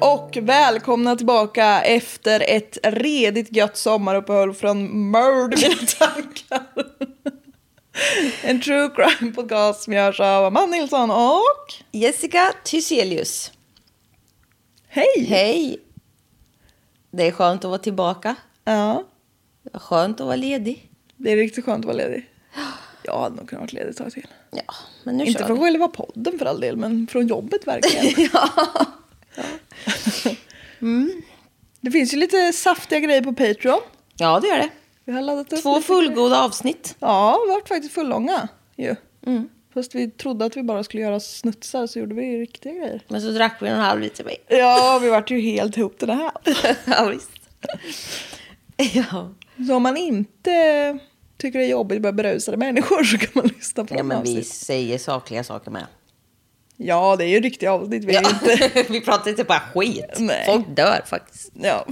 Hej och välkomna tillbaka efter ett redigt gött sommaruppehåll från Mörd mina tankar. En true crime podcast som görs av Amanda Nilsson och... Jessica Thyselius. Hej! Hej! Det är skönt att vara tillbaka. Ja, Det var skönt att vara ledig. det är riktigt skönt att vara ledig. Jag hade nog kunnat vara ledig ett tag till. Ja, men nu Inte från själva podden för all del, men från jobbet verkligen. Mm. Det finns ju lite saftiga grejer på Patreon. Ja, det gör det. Vi har laddat upp Två fullgoda avsnitt. Ja, det varit faktiskt fullånga ju. Fast vi trodde att vi bara skulle göra snutsar så gjorde vi riktiga grejer. Men så drack vi en halv liter vin. Ja, vi vart ju helt ihop det här. Ja, visst. ja. Så om man inte tycker det är jobbigt med berusade människor så kan man lyssna på ja, men vi avsnitt. säger sakliga saker med. Ja, det är ju riktiga avsnitt. Vi Ja. inte... vi pratar inte bara skit. Nej. Folk dör faktiskt. Ja.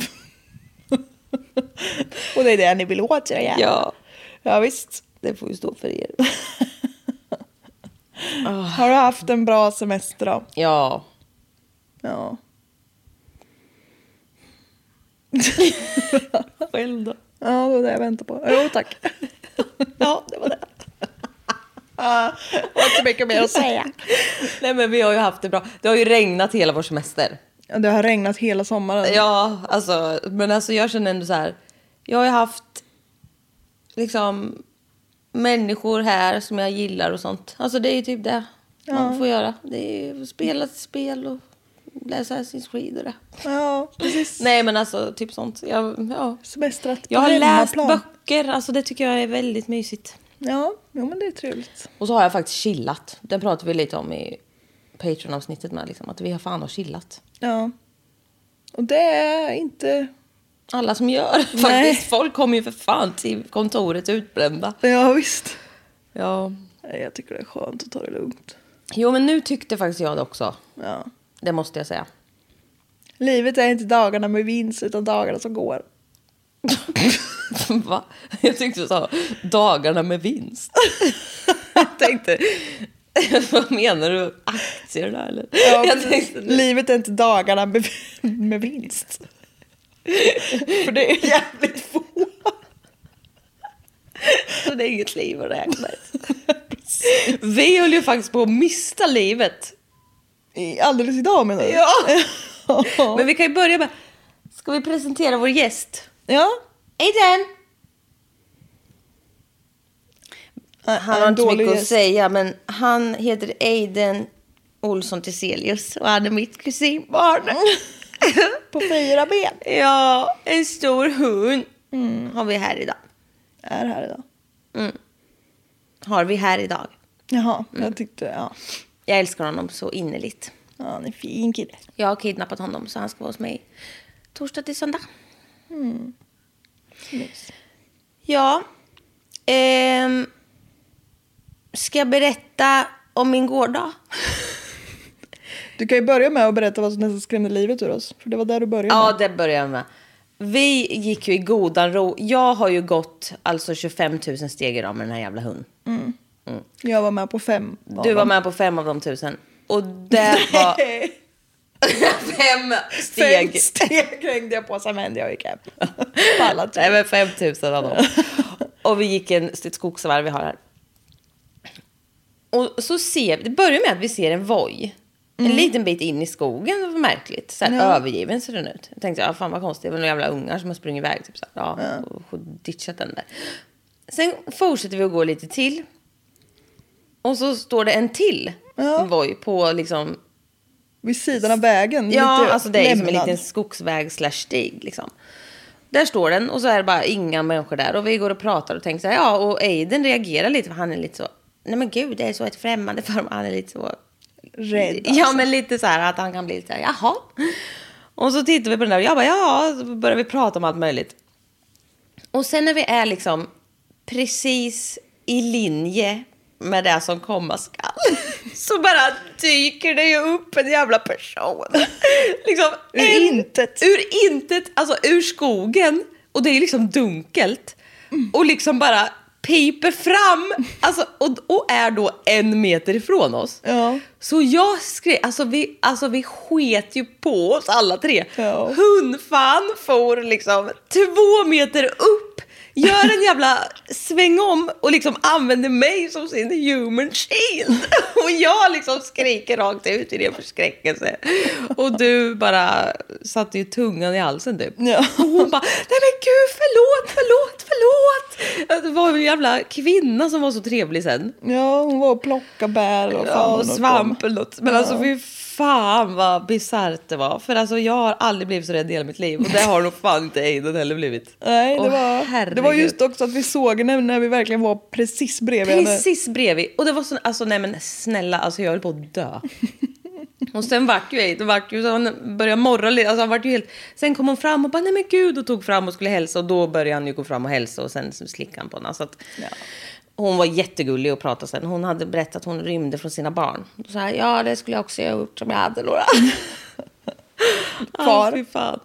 Och det är det ni vill åt, ja. Ja, Ja, visst. det får ju stå för er. Har du haft en bra semester då? Ja. Ja. Själv då? Ja, det var det jag väntade på. Jo, tack. Ja, det var det. Det var inte mycket mer att säga. Nej, men vi har ju haft det bra. Det har ju regnat hela vår semester. Ja, Det har regnat hela sommaren. Ja, alltså, men alltså jag känner ändå så här. Jag har ju haft liksom människor här som jag gillar och sånt. Alltså det är ju typ det man får göra. Det är spela spel och läsa Assassin's Creed och det. Ja, precis. Nej men alltså typ sånt. Jag, ja. Semestrat jag har läst böcker, alltså det tycker jag är väldigt mysigt. Ja, jo, men det är trevligt. Och så har jag faktiskt chillat. Den pratade vi lite om i Patreon-avsnittet med. Liksom, att vi har fan har chillat. Ja. Och det är inte... Alla som gör faktiskt. Folk kommer ju för fan till kontoret utbrända. Ja, visst. Ja. Nej, Jag tycker det är skönt att ta det lugnt. Jo, men nu tyckte faktiskt jag det också. Ja. Det måste jag säga. Livet är inte dagarna med vinst utan dagarna som går. Va? Jag tyckte du sa dagarna med vinst. jag tänkte, vad menar du? Aktier där eller? Ja, jag tänkte, Livet är inte dagarna med, med vinst. För det är jävligt få. så det är inget liv att räkna. Vi höll ju faktiskt på att mista livet. Alldeles idag menar du? Ja. Men vi kan ju börja med, ska vi presentera vår gäst? Ja. Aiden! Han har inte mycket att säga, men han heter Aiden Olsson Tiselius och han är mitt kusinbarn. På fyra ben. ja, en stor hund har vi här idag. Är här idag. Har vi här idag. Jaha, jag tyckte... Ja. Jag älskar honom så innerligt. ja, han är fin kille. Jag har kidnappat honom så han ska vara hos mig torsdag till söndag. Ja, Ehm, ska jag berätta om min gårdag? Du kan ju börja med att berätta vad som nästan skrämde livet ur oss. För det var där du började. Ja, det börjar jag med. Vi gick ju i godan ro. Jag har ju gått alltså 25 000 steg idag med den här jävla hunden. Jag var med på fem. Du var med på fem av de tusen. Och det var fem steg. Fem steg hängde jag på sen vände jag och gick hem. Alla. Nej, men 5 000 av dem. Och vi gick en ett skogsvarv vi har här. Och så ser det börjar med att vi ser en voj. En liten bit in i skogen, det var märkligt. Så här, Övergiven ser den ut. Jag tänkte, ja, fan vad konstigt, det var några jävla ungar som har sprungit iväg. Typ, så här, ja, och ditchat den där. Sen fortsätter vi att gå lite till. Och så står det en till voj på liksom Vid sidan av vägen. Ja, alltså det är som en lämnad. liten skogsväg slash stig liksom. Där står den och så är det bara inga människor där. Och vi går och pratar och tänker så här, ja, och Aiden reagerar lite för han är lite så, nej men gud, det är så ett främmande för mig. Han är lite så Rädd. Ja, men lite så här att han kan bli lite så här, jaha. Och så tittar vi på den där och jag bara, ja, så börjar vi prata om allt möjligt. Och sen när vi är liksom precis i linje med det som komma skall så bara dyker det ju upp en jävla person. liksom, Ur en- intet. Ur intet, alltså ur skogen. Och det är liksom dunkelt. Och liksom bara piper fram alltså, och, och är då en meter ifrån oss. Ja. Så jag skrev, alltså vi, alltså vi sket ju på oss alla tre. Ja. Hundfan for liksom två meter upp, gör en jävla sväng om och liksom använder mig som sin human shield. Och jag liksom skriker rakt ut i det förskräckelse. Och du bara satte ju tungan i halsen typ. Ja. Och hon bara, nej men gud förlåt, förlåt, förlåt. Det var en jävla kvinna som var så trevlig sen. Ja, hon var och plockade bär och Ja, och svamp eller något. Men alltså fy fan vad bisarrt det var. För alltså jag har aldrig blivit så rädd i hela mitt liv. Och det har nog fan inte Aiden heller blivit. Nej, det Åh, var, det var just också att vi såg henne när vi verkligen var precis bredvid henne. Precis bredvid. Och det var så, alltså nej men snälla, alltså jag höll på att dö. Och sen vart ju Aiden, vart ju, så han började morra lite, alltså han vart ju helt... Sen kom hon fram och bara nej men gud och tog fram och skulle hälsa och då började han ju gå fram och hälsa och sen slickade han på henne. Så att, Hon var jättegullig och pratade sen. Hon hade berättat att hon rymde från sina barn. Och så här, ja det skulle jag också ha gjort om jag hade några. Kvar. Fy fan.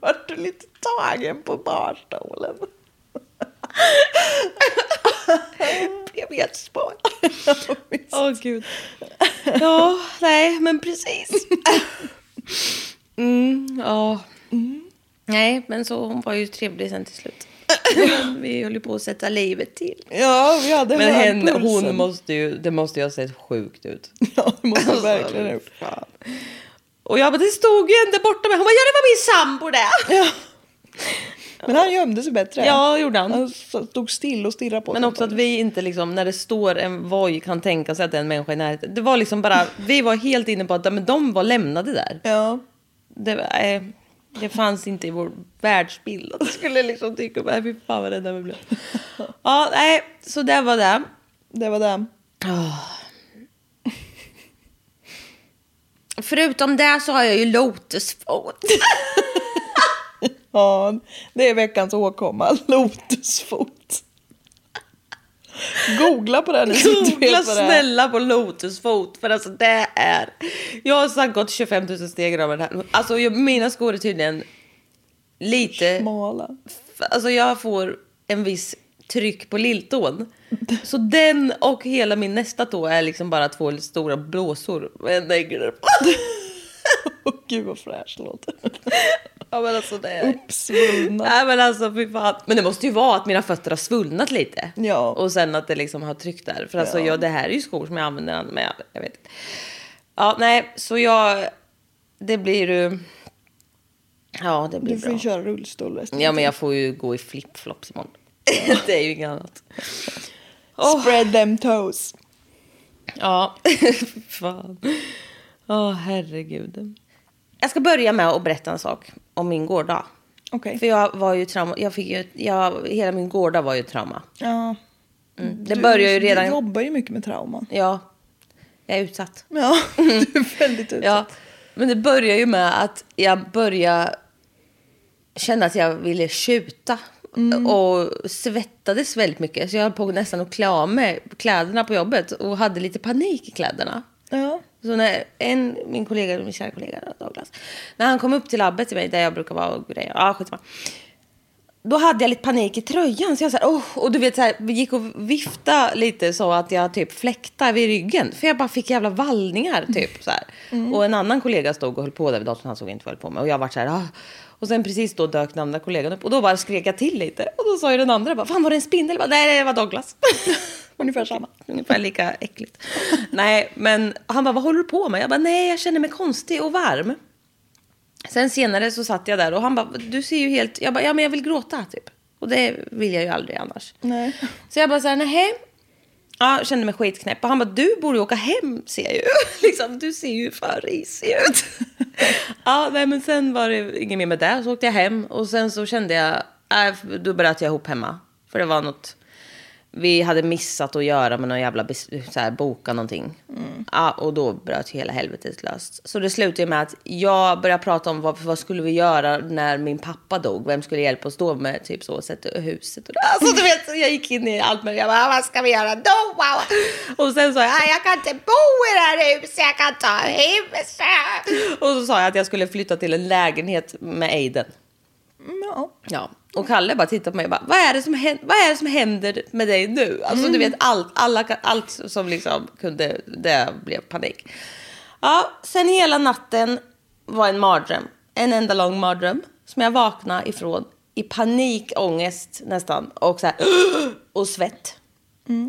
Vart du lite tagen på barstolen? Blev helt spår. Åh gud. Ja, nej, men precis. Mm, ja. Nej, men så hon var ju trevlig sen till slut. Vi höll ju på att sätta livet till. Ja, vi hade Men henne, hon måste ju, det måste ju ha sett sjukt ut. Ja, det måste Alltså, verkligen ha gjort. Och jag bara, det stod ju en där borta med. Hon bara, ja det var min sambo det. Ja. Men han gömde sig bättre. Ja, gjorde han. Han stod still och stirrade på Men också att vi inte liksom, när det står en voj kan tänka sig att det är en människa i närheten. Det var liksom bara, vi var helt inne på att men de var lämnade där. Ja. Det, eh, det fanns inte i vår världsbild. att det skulle liksom tycka, nej fy fan vad rädda vi blev. Ja, nej, så det var det. Det var det. Förutom det så har jag ju lotusfot. Ja, det är veckans åkomma. Lotusfot. Googla på det ni Googla det snälla på lotusfot för alltså det är... Jag har sagt gått 25 000 steg över det här. Alltså jag, mina skor är tydligen lite... Smala. Alltså jag får en viss tryck på lilltån. Så den och hela min nästa tå är liksom bara två stora blåsor med en negler på. Åh, Gud vad fräscht det låter. Ja men alltså det är... Uppsvullna. Nej men alltså fy fan. Men det måste ju vara att mina fötter har svullnat lite. Ja. Och sen att det liksom har tryckt där. För alltså Ja. jag, det här är ju skor som jag använder men jag, vet inte. Ja nej så jag... Det blir ju... Ja det blir Du får bra. ju köra rullstol resten Ja men jag får ju gå i flipflops imorgon. det är ju inget annat. tiden. Spread them toes. Ja, fan. Åh herregud. Jag ska börja med att berätta en sak om min gårdag. Okej. För jag var ju trauma, jag fick ju, jag, hela min gårdag var ju trauma. Ja. Mm. Det börjar ju redan... Du jobbar ju mycket med trauman. Ja, jag är utsatt. Ja, du är väldigt utsatt. Ja, men det börjar ju med att jag började känna att jag ville tjuta. Och svettades väldigt mycket. Så jag höll på nästan att klä av mig kläderna på jobbet. Och hade lite panik i kläderna. Ja. Så när en, min kollega, min kära kollega Douglas, när han kom upp till labbet till mig där jag brukar vara och grejer, ja skitsamma. Då hade jag lite panik i tröjan så jag så här, oh, och du vet så här, vi gick och vifta lite så att jag typ fläktade vid ryggen. För jag bara fick jävla vallningar typ så här. Och en annan kollega stod och höll på där vid datorn, han såg inte vad jag höll på med. Och jag var så här, ah. Och sen precis då dök den andra kollegan upp och då bara skrek jag till lite. Och då sa ju den andra bara, fan var det en spindel? Jag bara, Nej, det var Douglas. Ungefär samma. Ungefär lika äckligt. nej, men han bara, vad håller du på med? Jag bara, nej, jag känner mig konstig och varm. Sen senare så satt jag där och han bara, du ser ju helt... Jag bara, ja men jag vill gråta typ. Och det vill jag ju aldrig annars. Nej. Så jag bara så här, nej. Ja, kände mig skitknäpp. Och han bara, du borde ju åka hem ser jag ju. liksom, du ser ju för risig ut. ja, nej men sen var det inget mer med det. Så åkte jag hem och sen så kände jag, äh, då bröt jag ihop hemma. För det var något, vi hade missat att göra med någon jävla, så här, boka någonting. Ja, och då bröt hela helvetet löst. Så det slutade med att jag började prata om vad, vad skulle vi göra när min pappa dog? Vem skulle hjälpa oss då med typ så, sätta huset och Alltså du vet, jag gick in i allt möjligt. Jag bara, vad ska vi göra då? Wow. Och sen sa jag, "Nej, jag kan inte bo i det här huset, jag kan ta huset. Och så sa jag att jag skulle flytta till en lägenhet med Aiden. Ja. Ja, och Kalle bara tittade på mig och bara, vad är det som händer, vad är det som händer med dig nu? Alltså du vet allt, alla, allt som liksom kunde, det blev panik. Ja, sen hela natten var en mardröm. En enda lång mardröm som jag vaknade ifrån i panik, ångest nästan och så här, och svett.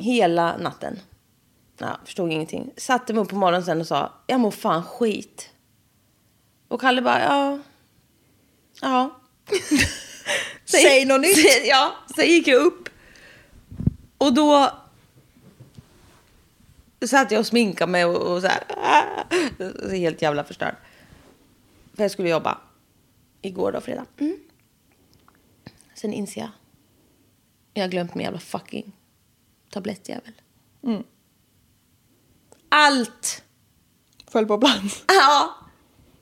Hela natten. Ja, förstod ingenting. Satte mig upp på morgonen sen och sa, jag mår fan skit. Och Kalle bara, ja, ja. Säg något nytt. Ja, sen gick jag upp. Och då satt jag och sminkade mig och, och så här. Så helt jävla förstörd. För jag skulle jobba. Igår då, fredag. Mm. Sen inser jag. Jag har glömt min jävla fucking tablettjävel. Allt! Föll på plats. Ja.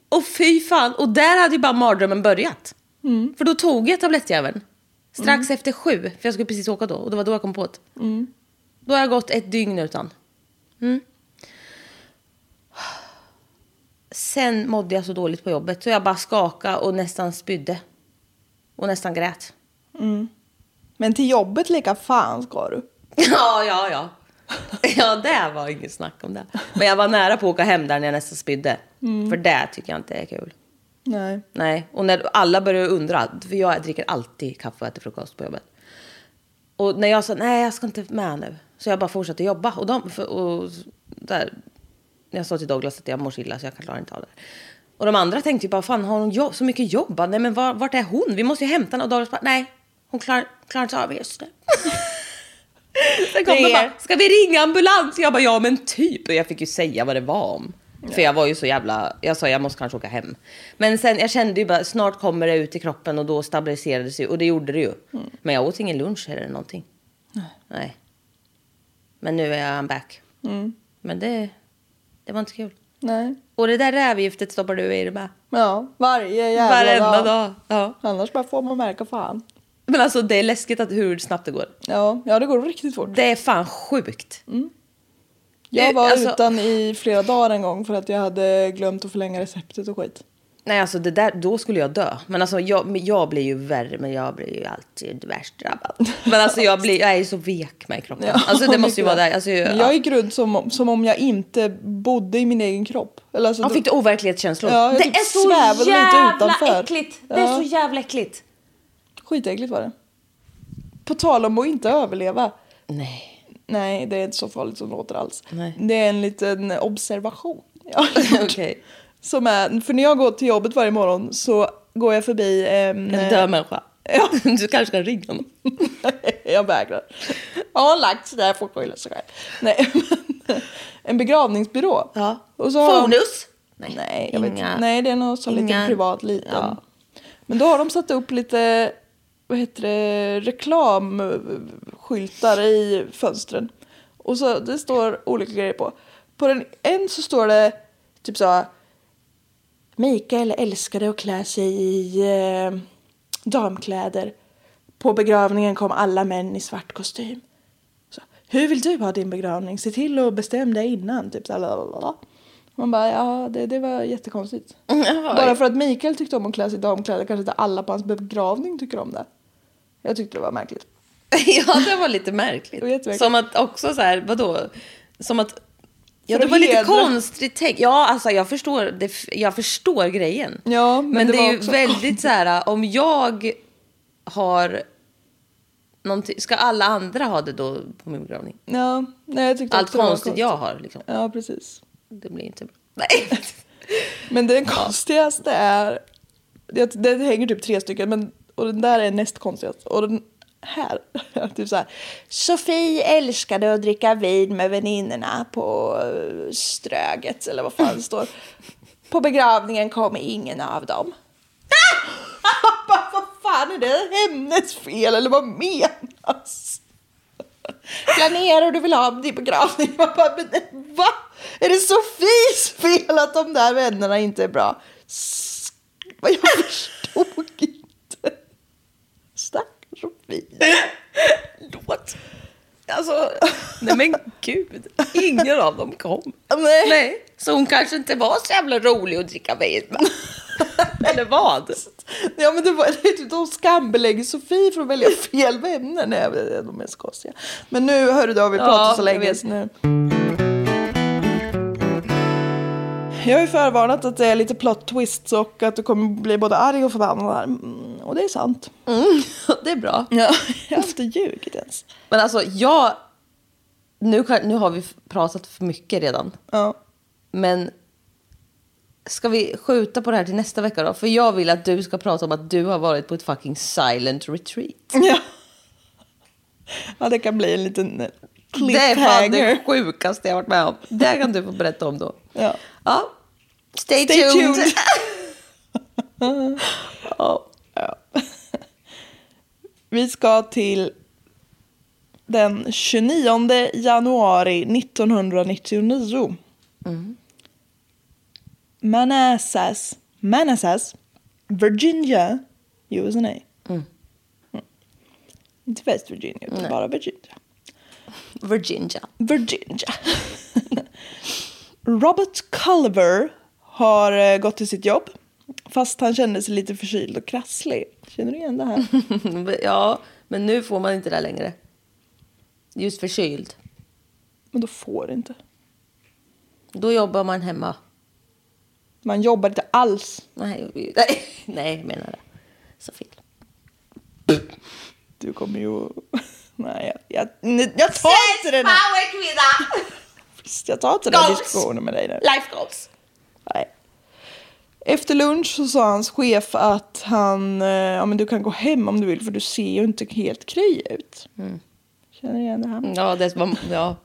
Och fy fan. Och där hade ju bara mardrömmen börjat. För då tog jag tablettjäveln. Strax efter sju. För jag skulle precis åka då. Och det var då jag kom på det. Då har jag gått ett dygn utan. Mm. Sen mådde jag så dåligt på jobbet. Så jag bara skakade och nästan spydde. Och nästan grät. Men till jobbet lika fan ska du. Ja, ja, ja. Ja, det var inget snack om det. Men jag var nära på att åka hem där när jag nästan spydde. För det tycker jag inte är kul. Nej. Nej, och när alla började undra, för jag dricker alltid kaffe och äter frukost på jobbet. Och när jag sa nej, jag ska inte med nu. Så jag bara fortsatte jobba. Och, de, för, och där, jag sa till Douglas att jag mår så illa så jag kan klara inte av det. Och de andra tänkte ju bara, fan har hon jobb, så mycket jobb? Nej men var, vart är hon? Vi måste ju hämta henne. Och Douglas bara, nej, hon klar, klarar inte av det just nu. Sen kom de bara, ska vi ringa ambulans? Jag bara, ja men typ. Och jag fick ju säga vad det var om. För jag var ju så jävla, jag sa jag måste kanske åka hem. Men sen jag kände ju bara, snart kommer det ut i kroppen och då stabiliserades det. Och det gjorde det ju. Men jag åt ingen lunch eller någonting. Nej. Men nu är jag back. Men det, det var inte kul. Nej. Och det där rävgiftet stoppar du i dig med. Ja, varje jävla Varenda dag. dag. Ja. Annars bara får man märka fan. Men alltså det är läskigt att hur snabbt det går. Ja, ja det går riktigt fort. Det är fan sjukt. Jag var alltså- utan i flera dagar en gång för att jag hade glömt att förlänga receptet och skit. Nej, alltså det där, då skulle jag dö. Men alltså jag, jag blir ju värre, men jag blir ju alltid värst drabbad. Men alltså jag, blir, jag är så vek med kroppen. Ja, alltså det måste ju vara där. Alltså, Men jag gick runt som, om- som om jag inte bodde i min egen kropp. Eller alltså, då- fick det overklighetskänslor. Ja, jag det typ är så jävla äckligt. Det är Ja. så jävla äckligt. Skitäckligt var det. På tal om att inte överleva. Nej. Nej, det är inte så farligt som det låter alls. Nej. Det är en liten observation. jag har. Okej. Som är, för när jag går till jobbet varje morgon så går jag förbi en... En död människa. Ja. Du kanske ska ringa honom. jag vägrar. Jag har lagt sig där, får skylla sig själv. Nej, men en begravningsbyrå. Ja. Och så har Fonus. Nej, Nej, jag vet inga-. Nej, det är nog så lite inga- privat liten. Ja. Men då har de satt upp lite vad heter det, reklamskyltar i fönstren. Och så det står olika grejer på. På den en så står det typ så Mikael älskade att klä sig i eh, damkläder. På begravningen kom alla män i svart kostym. Så, Hur vill du ha din begravning? Se till att bestämma dig innan. Typ så här. Man bara, ja det, det var jättekonstigt. Bara för att Mikael tyckte om att klä sig i damkläder kanske inte alla på hans begravning tycker om det. Jag tyckte det var märkligt. ja, det var lite märkligt. Det. Som att också så här, vadå? Som att... Ja, det var lite konstigt tänk. Ja, alltså jag förstår, det, jag förstår grejen. Ja, men men, det det, är ju väldigt så här, om jag har någonting, ska alla andra ha det då på min begravning? Ja, nej jag tyckte Allt det var konstigt jag har liksom. Ja, precis. Det blir inte bra. Nej. Men den konstigaste är, det, det hänger typ tre stycken, men, och den där är näst konstigast. Och den här, typ så här. Sofie älskade att dricka vin med väninnorna på eh, Ströget, eller vad fan det står. På begravningen kom ingen av dem. Vad fan är det hennes fel, eller vad menas? Planerar du vill ha din begravning? Man bara, men va? Är det Sofies fel att de där vännerna inte är bra? Vad Jag förstod. Sofie. Låt. Alltså, nej men gud. Ingen av dem kom. Nej. Nej, så hon kanske inte var så jävla rolig att dricka vin med. Eller vad? Ja men det var typ de skambelägger Sofie för att välja fel vänner. Nej de är så konstiga. Men nu hörru du har vi pratat Ja, så länge så nu. Jag har ju förvarnat att det är lite plot twists och att du kommer bli både arg och förbannad. här. Mm, och det är sant. Det är bra. Ja, jag har inte ljugit ens. Men alltså, jag... Nu, kan, nu har vi pratat för mycket redan. Ja. Men ska vi skjuta på det här till nästa vecka då? För jag vill att du ska prata om att du har varit på ett fucking silent retreat. Ja. ja, det kan bli en liten Det är fan det cliffhanger. sjukaste jag varit med om. Det kan du få berätta om då. Ja. Ja. Stay, Stay tuned. tuned. ja. ja. Vi ska till den 29 januari 1999. Manassas, Manassas, Virginia, USA. Mm. Inte West Virginia, utan bara Virginia. Virginia. Virginia. Robert Culver har eh, gått till sitt jobb. Fast han kände sig lite förkyld och krasslig. Känner du igen det här? Ja, men nu får man inte det längre. Just förkyld. Men då får inte. Då jobbar man hemma. Man jobbar inte alls. Nej, nej, nej jag menar det. Så fel. Du kommer ju... Nej, jag, jag, jag tar inte den här, Power kvinna! jag tar inte den diskussionen med dig nu. Life goals. Nej. Efter lunch så sa hans chef att han, eh, ja men du kan gå hem om du vill för du ser ju inte helt kry ut. Känner du igen det här? Ja, det, var, ja,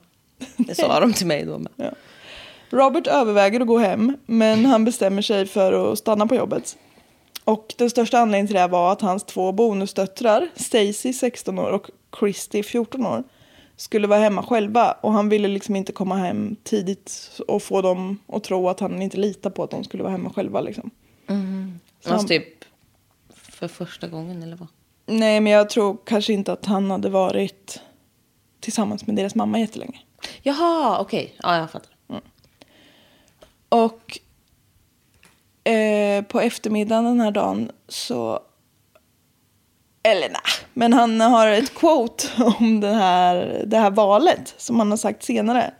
det sa de till mig då. Men. Robert överväger att gå hem, men han bestämmer sig för att stanna på jobbet. Och den största anledningen till det var att hans två bonusdöttrar, Stacy 16 år och Christy 14 år, skulle vara hemma själva. Och han ville liksom inte komma hem tidigt och få dem att tro att han inte litar på att de skulle vara hemma själva. Liksom. Så Alltså han- typ för första gången eller vad? Nej, men jag tror kanske inte att han hade varit tillsammans med deras mamma jättelänge. Jaha, okej. Ja, jag fattar. Och eh, på eftermiddagen den här dagen så... Eller nej, men han har ett quote om det här, det här valet som han har sagt senare.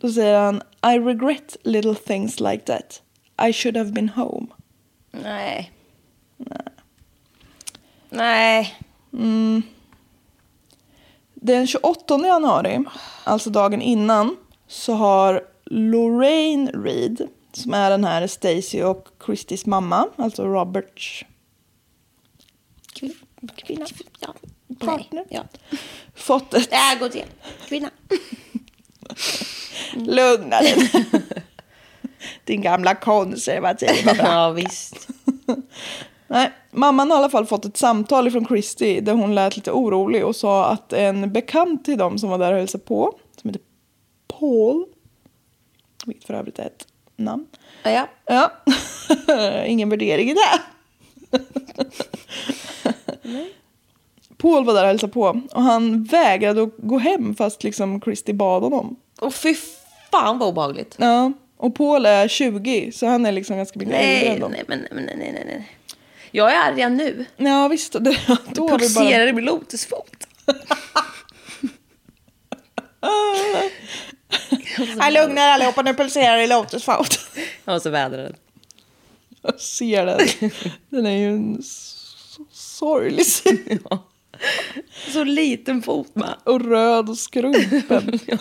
Då säger han I regret little things like that. I should have been home. Nej. Nej. Den 28 januari, alltså dagen innan, så har Lorraine Reed, som är den här Stacy och Christys mamma, alltså Roberts kvinna, Ja. partner. Ja. fått ett... Det här går till kvinna. Lugna dig. Din gamla konservativa bratt. Ja, visst. Nej, mamman har i alla fall fått ett samtal från Christy där hon lät lite orolig och sa att en bekant till dem som var där och hälsade på, som heter Paul, vilket för övrigt är ett namn, Ja. Ja, ingen värdering i det. Paul var där och hälsade på och han vägrade att gå hem fast liksom Christy bad honom. Och fy fan vad obehagligt. Ja, och Paul är 20 så han är liksom ganska mycket äldre Nej, än dem. nej, men nej, nej, nej, nej. Jag är arg nu. Ja visst, det, då har vi bara... Pulserar i min lotusfot. Jag lugnar allihopa, nu pulserar i lotusfot. Jag måste vädra den. Jag ser den. Den är ju en sorglig syn. Så liten fot med. Och röd och skrumpen. ja.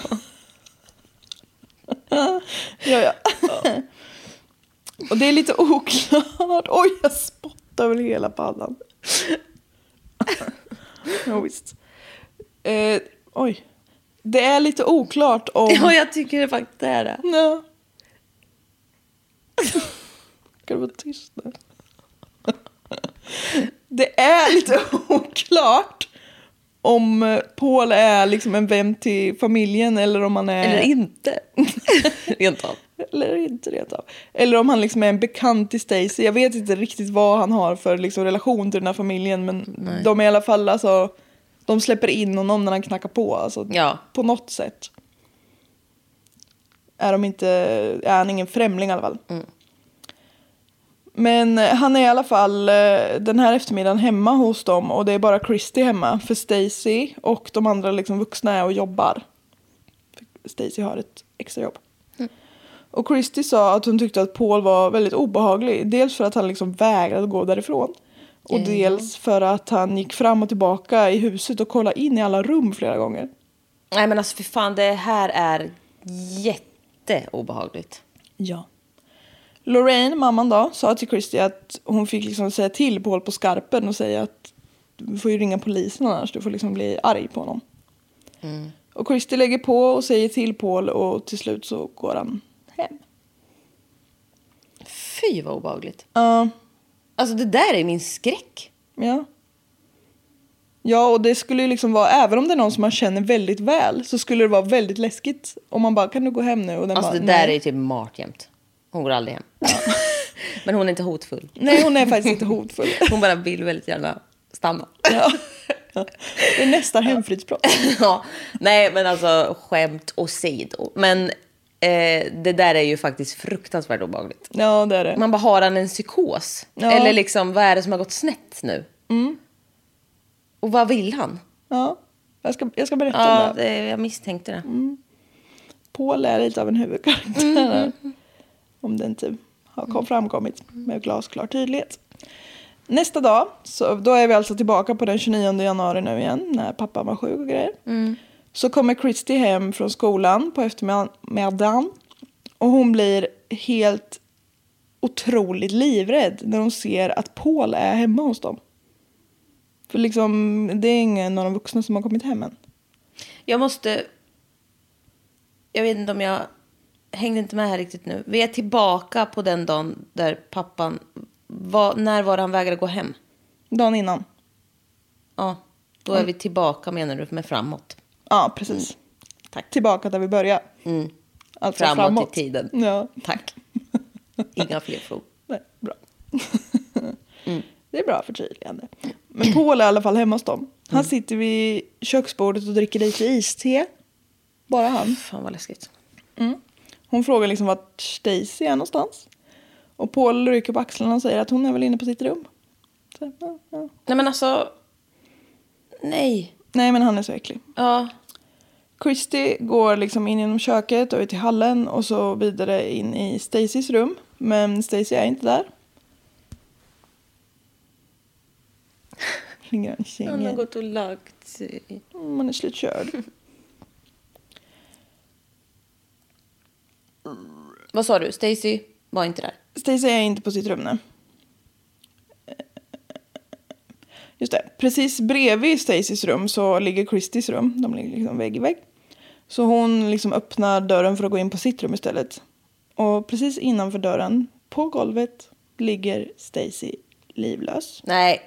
ja, Och det är lite oklart. Oj, jag spottar väl hela pannan. ja, visst. Eh, oj. Det är lite oklart om... Ja, jag tycker det faktiskt är det. Ja. Kan du vara tyst nu? Det är lite oklart om eh, Paul är liksom en vän till familjen eller om han är... Eller inte. Rent av. Eller inte rent av. Eller om han liksom är en bekant till Stacy. Jag vet inte riktigt vad han har för liksom relation till den här familjen. Men de är i alla fall alltså... De släpper in honom när han knackar på. Alltså, Ja. På något sätt. Är, de inte, är han ingen främling i alla fall. Men eh, han är i alla fall eh, den här eftermiddagen hemma hos dem och det är bara Christy hemma. För Stacy och de andra liksom vuxna är och jobbar. Stacy har ett extrajobb. Och Christy sa att hon tyckte att Paul var väldigt obehaglig. Dels för att han liksom vägrade gå därifrån. Och dels för att han gick fram och tillbaka i huset och kollade in i alla rum flera gånger. Nej men alltså för fan, det här är jätteobehagligt. Ja. Lorraine, mamman då, sa till Christy att hon fick liksom säga till Paul på skarpen och säga att du får ju ringa polisen annars, du får liksom bli arg på honom. Och Christy lägger på och säger till Paul och till slut så går han hem. Fy vad obehagligt. Ja, Alltså det där är min skräck. ja. Ja, och det skulle ju liksom vara, även om det är någon som man känner väldigt väl, så skulle det vara väldigt läskigt om man bara, kan du gå hem nu? Och den Alltså bara, det där nej. är ju typ mart jämt. Hon går aldrig hem. Men hon är inte hotfull. Nej, hon är faktiskt inte hotfull. Hon bara vill väldigt gärna stanna. Ja. Det är nästan hemfridsbrott. ja, nej men alltså skämt åsido. Men eh, det där är ju faktiskt fruktansvärt obehagligt. Ja, det är det. Man bara, har han en psykos? Ja. Eller liksom, vad är det som har gått snett nu? Mm. Och vad vill han? Ja, jag ska, jag ska berätta Ja, om det. det, jag misstänkte det. Paul är lite av en huvudkaraktär. Om det inte har kom, framkommit med glasklar tydlighet. Nästa dag, så då är vi alltså tillbaka på den 29 januari nu igen, när pappan var sjuk och grejer. Så kommer Christy hem från skolan på eftermiddagen. Och hon blir helt otroligt livrädd när hon ser att Paul är hemma hos dem. För liksom, det är ingen av de vuxna som har kommit hem än. Jag måste... Jag vet inte om jag hängde inte med här riktigt nu. Vi är tillbaka på den dagen där pappan... Var, när var det han vägrade gå hem? Dagen innan. Ja, då är vi tillbaka menar du med framåt. Ja, precis. Tack. Tillbaka där vi börjar. Alltså Framåt, framåt. i tiden. Ja, Tack. Inga fler frågor. nej, bra. Det är bra förtydligande. Men Paul är i alla fall hemma hos dem. Han sitter vid köksbordet och dricker lite iste. Bara han. Fan vad läskigt. Hon frågar liksom vart Stacy är någonstans. Och Paul rycker på axlarna och säger att hon är väl inne på sitt rum. Så, ja, ja. Nej men alltså... Nej. Nej, men han är så äcklig. Ja. Christy går liksom in genom köket och ut till hallen och så vidare in i Stacys rum. Men Stacy är inte där. I Han har gått och lagt sig. Man är slutkörd. Vad sa du? Stacy var inte där. Stacy är inte på sitt rum nu. Just det. Precis bredvid Stacys rum så ligger Christys rum. De ligger liksom vägg i vägg. Så hon liksom öppnar dörren för att gå in på sitt rum istället. Och precis innanför dörren, på golvet, ligger Stacy livlös. Nej.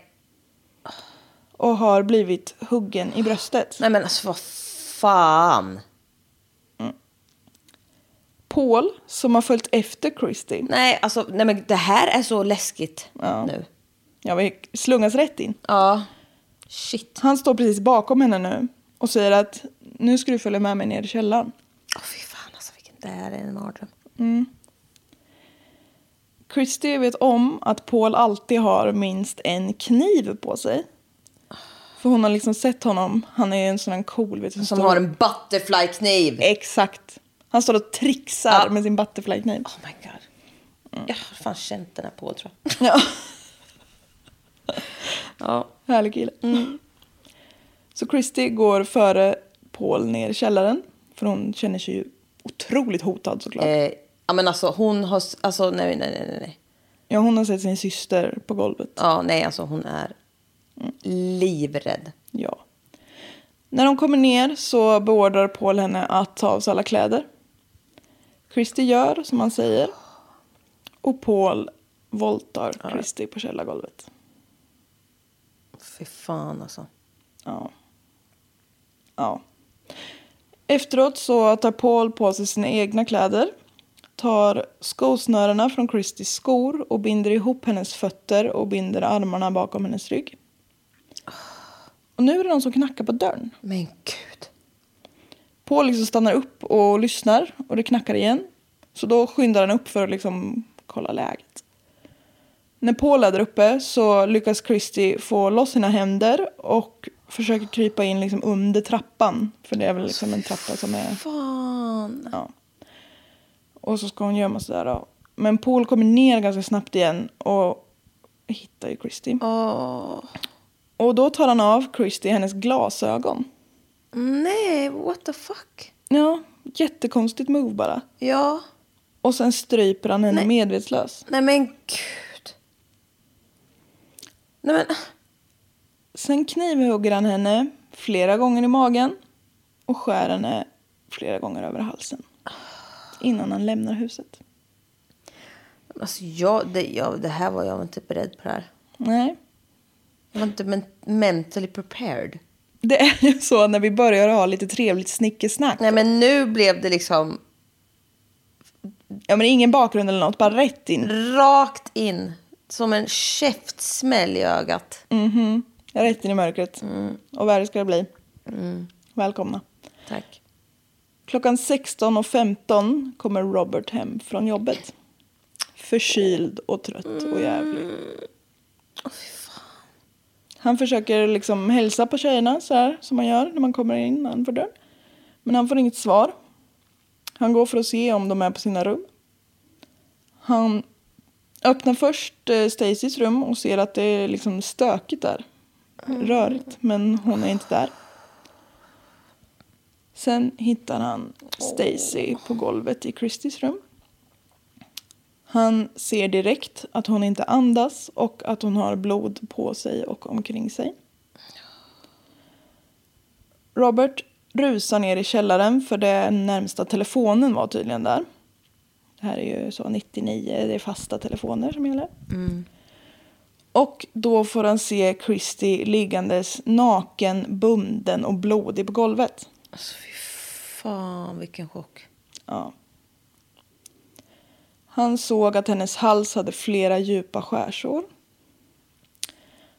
Och har blivit huggen i bröstet. Nej men alltså vad fan. Paul, som har följt efter Christy, Nej, alltså nej men det här är så läskigt nu. ja, vi slungas rätt in. Ja. Shit. Han står precis bakom henne nu och säger att nu ska du följa med mig ner i källaren. Åh fy fan alltså vilken, det här är en mardröm. Christy vet om att Paul alltid har minst en kniv på sig. För hon har liksom sett honom. Han är en sån här cool. Vet du, Som står- har en butterfly-kniv. Exakt. Han står och trixar Ja. med sin butterfly-kniv. Oh my god. Jag har fan känt den här på tror jag. Ja, Ja. härlig kille. Så Christy går före Paul ner i källaren. För hon känner sig ju otroligt hotad såklart. Eh, ja men alltså hon har, alltså nej nej nej nej. Ja, hon har sett sin syster på golvet. Ja nej alltså hon är livrädd. Ja. När de kommer ner så beordrar Paul henne att ta av sig alla kläder. Christy gör som han säger. Och Paul våldtar Christy på källargolvet. Fy fan alltså. Ja. Ja. Efteråt så tar Paul på sig sina egna kläder. Tar skosnörena från Christys skor och binder ihop hennes fötter och binder armarna bakom hennes rygg. Och nu är det någon som knackar på dörren. Men gud. Paul liksom stannar upp och lyssnar och det knackar igen. Så då skyndar han upp för att liksom kolla läget. När Paul är där uppe så lyckas Christy få loss sina händer och försöker krypa in liksom under trappan. För det är väl liksom en trappa som är... Fan. Ja. Och så ska hon gömma sig där då. Men Paul kommer ner ganska snabbt igen och hittar ju Christy. Åh. Och då tar han av Christy hennes glasögon. Nej, what the fuck. Ja, jättekonstigt move bara. Ja. Och sen stryper han henne Nej. medvetslös. Nej men gud. Nej men. Sen knivhugger han henne flera gånger i magen och skär henne flera gånger över halsen. Innan han lämnar huset. Alltså jag, det, jag, det här var jag inte beredd på det här. Nej. Jag var inte men, mentally prepared. Det är ju så när vi börjar ha lite trevligt snickesnack. Nej men nu blev det liksom Ja men ingen bakgrund eller något, bara rätt in. rakt in. Som en käftsmäll i ögat. Rätt in i mörkret. Och värre ska det bli. Välkomna. Tack. Klockan 16.15 kommer Robert hem från jobbet. Förkyld och trött och jävlig. Han försöker liksom hälsa på tjejerna så här som man gör när man kommer in innanför dörren. Men han får inget svar. Han går för att se om de är på sina rum. Han öppnar först eh, Stacys rum och ser att det är liksom stökigt där. Rörigt, men hon är inte där. Sen hittar han Stacy på golvet i Christys rum. Han ser direkt att hon inte andas och att hon har blod på sig och omkring sig. Robert rusar ner i källaren för den närmsta telefonen var tydligen där. Det här är ju så 99, det är fasta telefoner som gäller. Och då får han se Christy liggandes naken, bunden och blodig på golvet. Alltså fy fan vilken chock. Ja. Han såg att hennes hals hade flera djupa skärsår.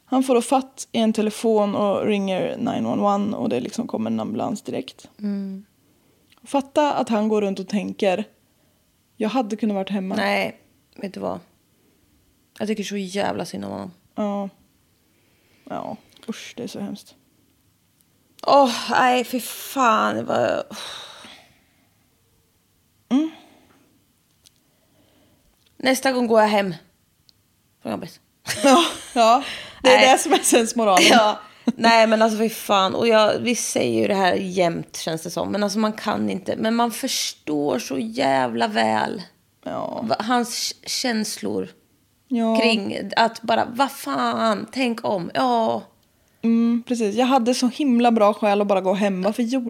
Han får då fatt i en telefon och ringer 911 och det liksom kommer en ambulans direkt. Fatta att han går runt och tänker jag hade kunnat varit hemma. Nej, vet du vad? Jag tycker så jävla synd om honom. Ja. Ja, usch det är så hemskt. Åh, nej fy fan. Det var... Nästa gång går jag hem från jobbet. Ja, ja det är Nej. det som är sensmoralen. Ja, nej men alltså fy fan. Och jag, vi säger ju det här jämt känns det som. Men alltså man kan inte. Men man förstår så jävla väl Ja. hans känslor ja. kring att bara, vad fan, tänk om. Ja, Mm, precis, jag hade så himla bra skäl att bara gå hem. Varför gjorde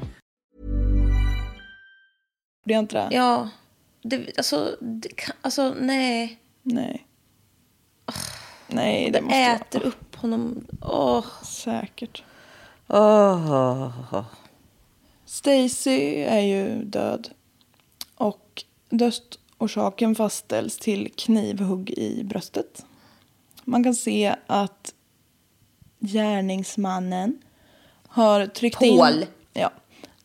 Det är inte det? Ja, det, alltså, det, alltså nej. Nej. Nej, det Det måste vara äter upp honom. Åh. säkert. Åh. Stacy är ju död. Och dödsorsaken fastställs till knivhugg i bröstet. Man kan se att gärningsmannen har tryckt in... Paul. Ja,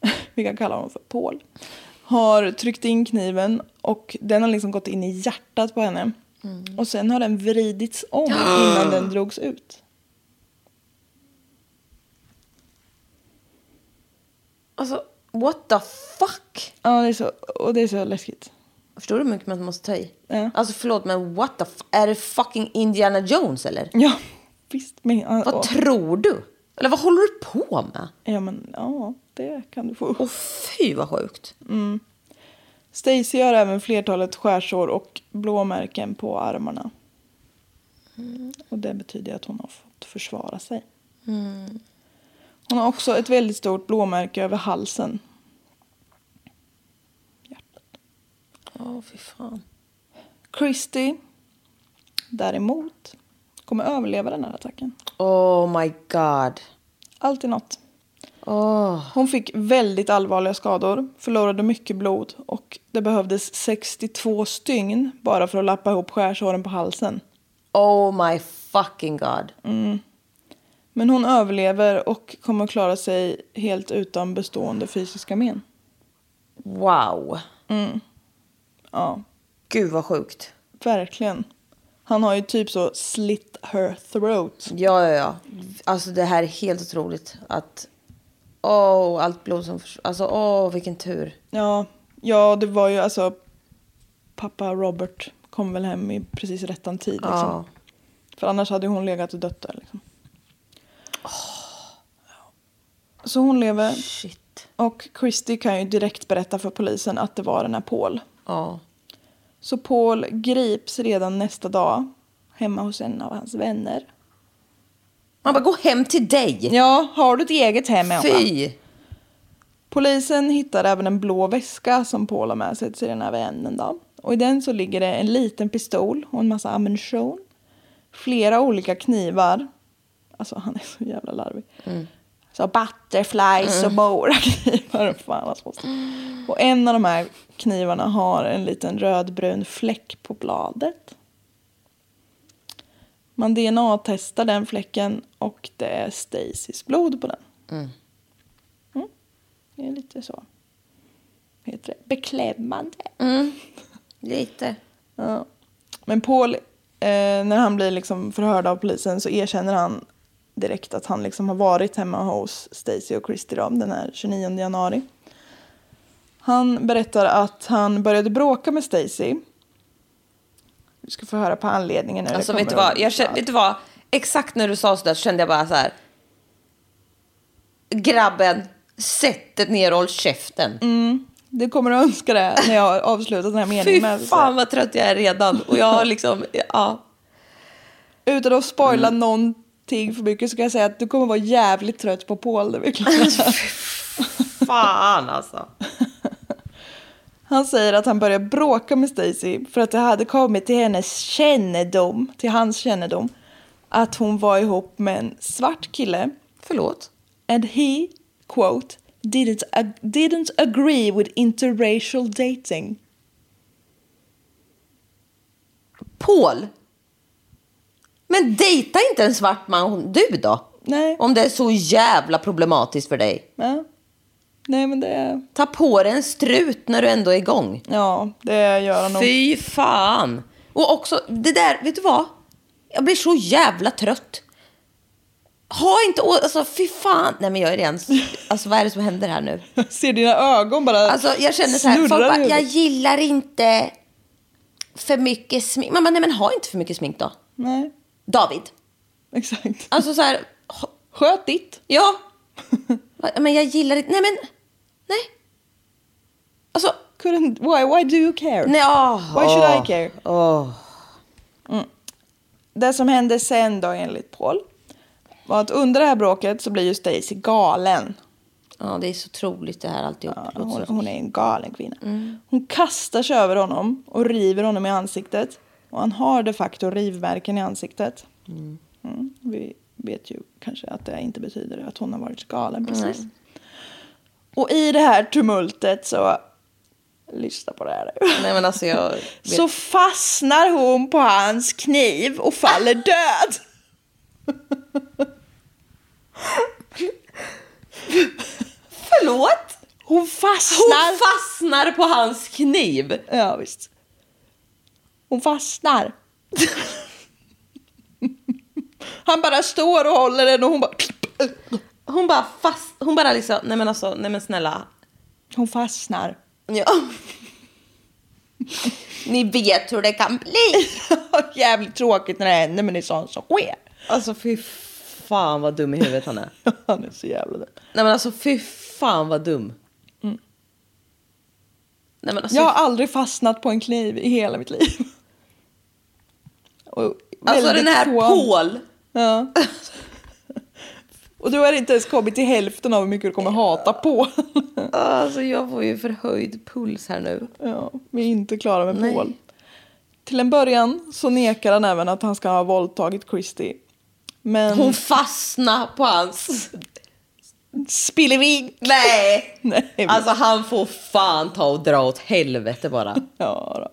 vi kan kalla honom för Paul. Har tryckt in kniven och den har liksom gått in i hjärtat på henne. Och sen har den vridits om innan den drogs ut. Alltså, what the fuck? Ja, det är så, och det är så läskigt. Förstår du hur mycket man måste ta i? Ja. Alltså förlåt, men what the f- Är det fucking Indiana Jones eller? Ja, visst. Men, Vad tror du? Eller vad håller du på med? Ja, men ja, det kan du få. Åh fy vad sjukt. Stacy har även flertalet skärsår och blåmärken på armarna. Och det betyder att hon har fått försvara sig. Hon har också ett väldigt stort blåmärke över halsen. Hjärtat. Åh fy fan. Christy däremot kommer överleva den här attacken. Oh my god. Alltid något. Åh. Hon fick väldigt allvarliga skador, förlorade mycket blod och det behövdes 62 stygn bara för att lappa ihop skärsåren på halsen. Oh my fucking god. Men hon överlever och kommer att klara sig helt utan bestående fysiska men. Wow. Ja, Gud vad sjukt. verkligen. Han har ju typ så slit her throat. Ja, ja, ja. Alltså det här är helt otroligt. Att... Åh, allt blod som Alltså, åh, vilken tur. Ja, ja, det var ju alltså pappa Robert kom väl hem i precis rättan tid. Liksom. Ja. För annars hade hon legat och dött där. Liksom. Så hon lever. Shit. Och Christy kan ju direkt berätta för polisen att det var den här Paul. Ja. Så Paul grips redan nästa dag hemma hos en av hans vänner. Man bara, gå hem till dig. Ja, har du ett eget hem? Fy. Polisen hittar även en blå väska som Paul har med sig till den här vännen. Då. Och i den så ligger det en liten pistol och en massa ammunition. Flera olika knivar. Alltså han är så jävla larvig. Så butterflies och moraknivar. Fan vad smått. Och en av de här knivarna har en liten rödbrun fläck på bladet. Man DNA-testar den fläcken och det är Stacys blod på den. Mm. Det är lite så. Heter det? Beklämmande. Lite. Ja. Men Paul, eh, när han blir liksom förhörd av polisen så erkänner han direkt att han liksom har varit hemma hos Stacy och Christy då, den här 29 januari. Han berättar att han började bråka med Stacy. Du ska få höra på anledningen det Alltså vet du vad, jag kände, vet du vad? Exakt när du sa sådär så kände jag bara så här. Grabben, sätt dig ner och håll käften. Det kommer att önska det när jag har avslutat den här meningen. Fy med säga- fan vad trött jag är redan. Och jag har liksom, ja. Utan att spoila Mm. Någonting för mycket så kan jag säga att du kommer vara jävligt trött på Paul. Det är vi klara. Fan alltså. Han säger att han började bråka med Stacy för att det hade kommit till hennes kännedom, till hans kännedom, att hon var ihop med en svart kille. Förlåt. And he, quote, didn't, ag- didn't agree with interracial dating. Paul! Men dejta inte en svart man du då. Nej. Om det är så jävla problematiskt för dig. Ja. Nej, men det... Ta på dig en strut när du ändå är igång. Ja, det gör han nog. Fy fan! Och också, det där, vet du vad? Jag blir så jävla trött. Ha inte alltså fy fan. Nej men jag är redan, alltså vad är det som händer här nu? Ser dina ögon bara Alltså jag känner så här, folk bara, jag gillar inte för mycket smink. Man bara, nej men ha inte för mycket smink då. Nej, David. exakt. Alltså så här, Sköt ditt. ja. Men jag gillar inte, nej men, nej. Alltså, Couldn't, why, why do you care? nej, åh. Why should I åh, care? åh. Det som hände sen då enligt Paul var att under det här bråket så blir ju Stacy galen. Ja, det är så troligt det här alltihop. Ja, hon, hon är en galen kvinna. Hon kastar sig över honom och river honom i ansiktet. Och han har de facto rivmärken i ansiktet. Mm, Vi vet ju kanske att det inte betyder att hon har varit galen precis. Och i det här tumultet så, lyssna på det här. Nej men alltså jag vet. Så fastnar hon på hans kniv och faller död. Förlåt? Hon fastnar. Hon fastnar på hans kniv. Ja, visst. Hon fastnar. Han bara står och håller den och hon bara... Hon bara fast, hon bara liksom, nej men alltså, nej men snälla. Hon fastnar. Ja. Ni vet hur det kan bli. Jävligt tråkigt när det händer men det är sånt som sker. Alltså fy fan vad dum i huvudet han är. Han är så jävla dum. Nej men alltså fy fan vad dum. Nej men alltså, Jag har aldrig fastnat på en kniv i hela mitt liv. Och alltså den här få- Paul. Ja. Och du har inte ens kommit till hälften av hur mycket du kommer hata på. Alltså jag får ju förhöjd puls här nu. Ja, vi är inte klara med Nej. Paul. Till en början så nekar han även att han ska ha våldtagit Christy. Men Hon fastnar på hans... spillevin. Nej! Nej, Alltså han får fan ta och dra åt helvete bara. Ja, då.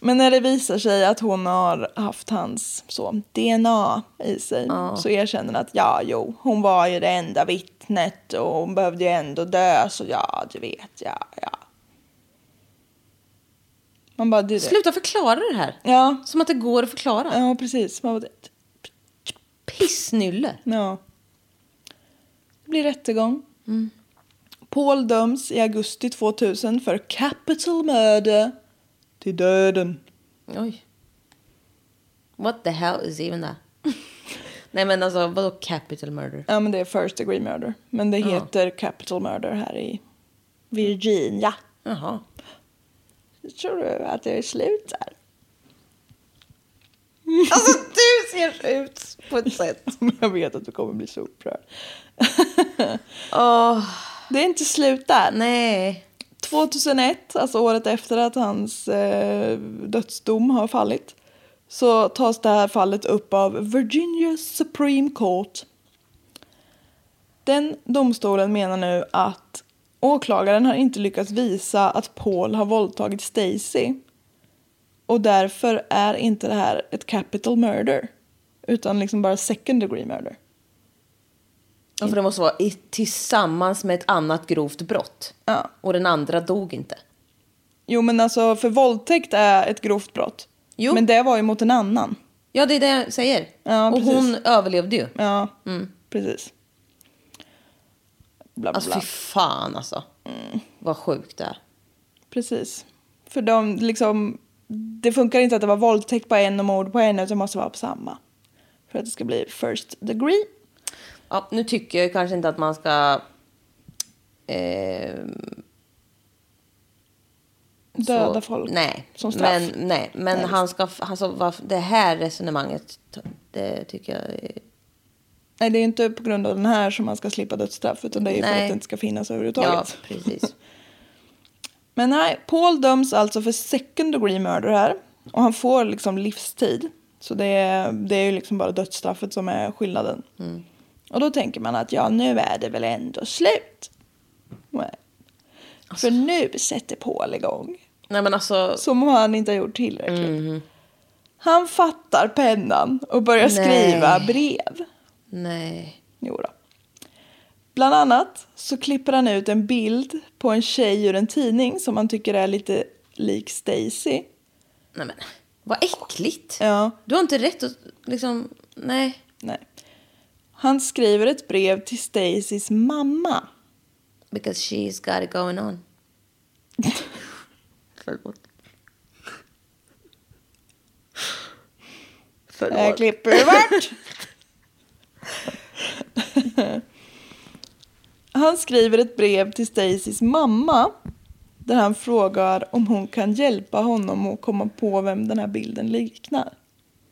Men när det visar sig att hon har haft hans så, DNA i sig så erkänner hon att ja, jo, hon var ju det enda vittnet och hon behövde ju ändå dö så ja, du vet, ja, ja. Man bara, det, Sluta förklara det här. Ja, Som att det går att förklara. ja, precis. Man bara, Pissnylle. Ja. Det blir rättegång. Paul döms i augusti 2000 för capital murder till döden. Oj. What the hell is even that? Nej men alltså vadå capital murder? Ja, men det är first degree murder. Men det heter capital murder här i Virginia. Jaha. Tror du att det är slut där? Alltså du ser ut på ett sätt. Jag vet att du kommer bli så upprörd. Åh, Det är inte slut där. nej. 2001, alltså året efter att hans eh, dödsdom har fallit, så tas det här fallet upp av Virginia Supreme Court. Den domstolen menar nu att åklagaren har inte lyckats visa att Paul har våldtagit Stacy. Och därför är inte det här ett capital murder, utan liksom bara second degree murder. Ja, för det måste vara i, tillsammans med ett annat grovt brott. Ja. Och den andra dog inte. Jo men alltså för våldtäkt är ett grovt brott. Jo. Men det var ju mot en annan. Ja, det är det jag säger. Ja, och precis. hon överlevde ju. Ja, precis. Bla, bla, Alltså fy fan alltså. Vad sjukt det är. Precis. För de liksom, det funkar inte att det var våldtäkt på en och mord på en utan det måste vara på samma. För att det ska bli first degree. Ja, nu tycker jag kanske inte att man ska... Eh, Döda så- folk Nej, som straff. men, nej, men Nej, han ska... Alltså, det här resonemanget, det tycker jag... är- Nej, det är inte på grund av den här som man ska slippa dödsstraff utan det är ju för att det inte ska finnas Ja, överhuvudtaget. precis. Men nej, Paul döms alltså för second degree murder här. Och han får liksom livstid. Så det är, det är ju liksom bara dödsstraffet som är skillnaden. Och då tänker man att ja, nu är det väl ändå slut. Nej. För nu sätter Paul igång. Nej men alltså. Som om han inte har gjort tillräckligt. Han fattar pennan och börjar skriva Nej. brev. Nej. Jo då. Bland annat så klipper han ut en bild på en tjej ur en tidning som han tycker är lite lik Stacy. Nej men. Vad äckligt. Ja, Du har inte rätt att liksom. Nej. nej. Han skriver ett brev till Stacys mamma. Because she's got it going on. Förlåt. Det här klipper bort. Han skriver ett brev till Stacys mamma där han frågar om hon kan hjälpa honom att komma på vem den här bilden liknar.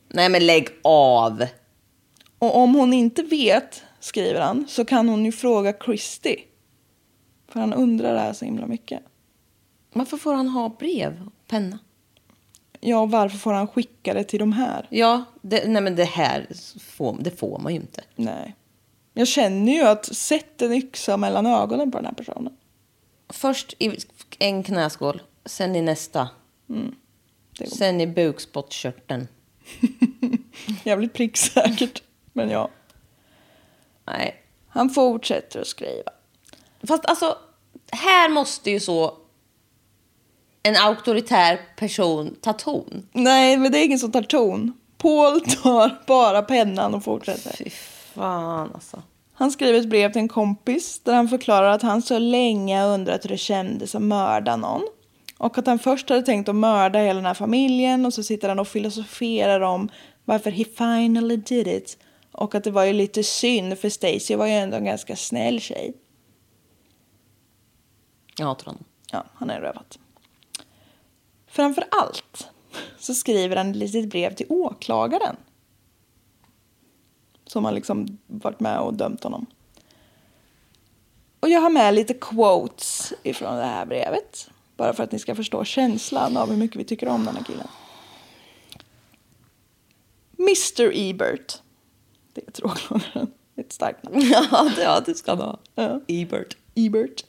Nej men lägg av. Och om hon inte vet, skriver han, så kan hon ju fråga Christy. För han undrar det här så himla mycket. Varför får han ha brev och penna? Ja, varför får han skicka det till de här? Ja, det, nej men det här får, det får man ju inte. Nej. Jag känner ju att sätt en yxa mellan ögonen på den här personen. Först i en knäskål, sen i nästa. går. sen i bukspottkörteln. Jävligt pricksäkert. Men ja. Nej. Han fortsätter att skriva. Fast alltså, här måste ju så en auktoritär person ta ton. Nej, men det är ingen som tar ton. Paul tar bara pennan och fortsätter. Fy fan alltså. Han skriver ett brev till en kompis där han förklarar att han så länge undrat hur det kändes att mörda någon. Och att han först hade tänkt att mörda hela den här familjen och så sitter han och filosoferar om varför he finally did it. Och att det var ju lite synd för Stacy var ju ändå en ganska snäll tjej. Jag hatar honom. Ja, han är rövat. Framför allt så skriver han ett litet brev till åklagaren. Som har liksom varit med och dömt honom. Och jag har med lite quotes ifrån det här brevet. Bara för att ni ska förstå känslan av hur mycket vi tycker om den här killen. Mr Ebert. Det är är ett starkt namn. Ja, det, ja, det ska han ha. Ebert. Ebert.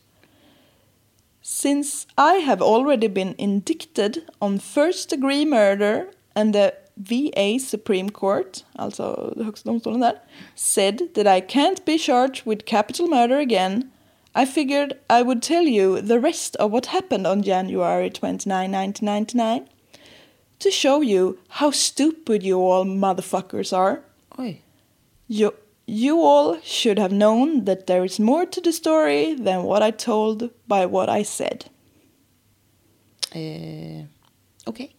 Since I have already been indicted on first degree murder and the VA Supreme Court, alltså högsta domstolen där, said that I can't be charged with capital murder again, I figured I would tell you the rest of what happened on January 29, 1999 to show you how stupid you all motherfuckers are. Oj. You, you all should have known that there is more to the story than what I told by what I said. Eh, Okej.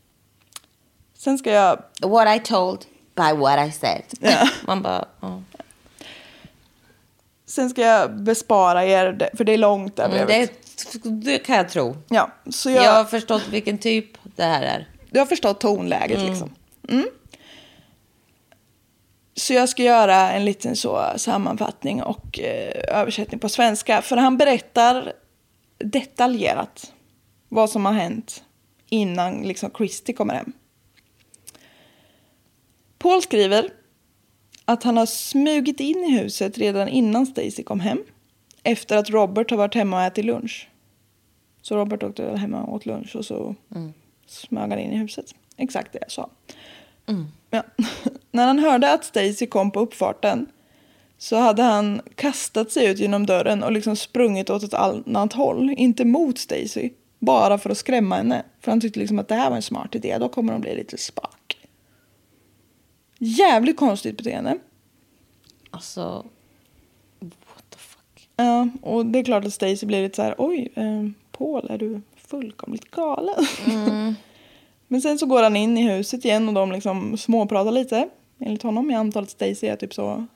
Sen ska jag... What I told by what I said. Ja. Man bara, ja. Sen ska jag bespara er, för det är långt där Mm, det, det kan jag tro. Ja, så Jag, jag, har förstått vilken typ det här är. du har förstått tonläget liksom. Mm. Så jag ska göra en liten så sammanfattning och eh, översättning på svenska. För han berättar detaljerat vad som har hänt innan liksom Christy kommer hem. Paul skriver att han har smugit in i huset redan innan Stacy kom hem. Efter att Robert har varit hemma och ätit lunch. Så Robert åkte hemma och åt lunch och så smög han in i huset. Exakt det jag sa. Ja. När han hörde att Stacy kom på uppfarten så hade han kastat sig ut genom dörren och liksom sprungit åt ett annat håll. Inte mot Stacy, bara för att skrämma henne. För han tyckte liksom att det här var en smart idé, då kommer de bli lite spak. Jävligt konstigt beteende. Alltså, what the fuck. Ja, och det är klart att Stacy blir lite så här, oj, eh, Paul, är du fullkomligt galen? Men sen så går han in i huset igen och de liksom småpratar lite, enligt honom. Jag antar att Stacy är typ så,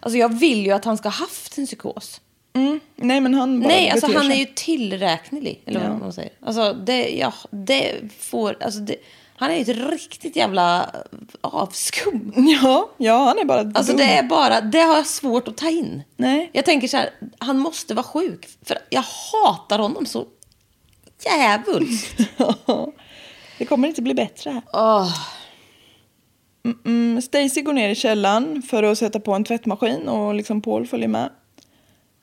Alltså jag vill ju att han ska ha haft en psykos. mm, nej men han bara Nej, alltså han är sig. ju tillräknelig. Eller Ja. vad man säger. Alltså det, ja, det får, alltså det, han är ju ett riktigt jävla avskum. Ja, ja, han är bara Alltså dum. det är bara, det har jag svårt att ta in. Nej. Jag tänker så här, han måste vara sjuk. För jag hatar honom så djävulskt. det kommer inte bli bättre här. Åh. Mm, Stacy går ner i källaren för att sätta på en tvättmaskin och liksom Paul följer med.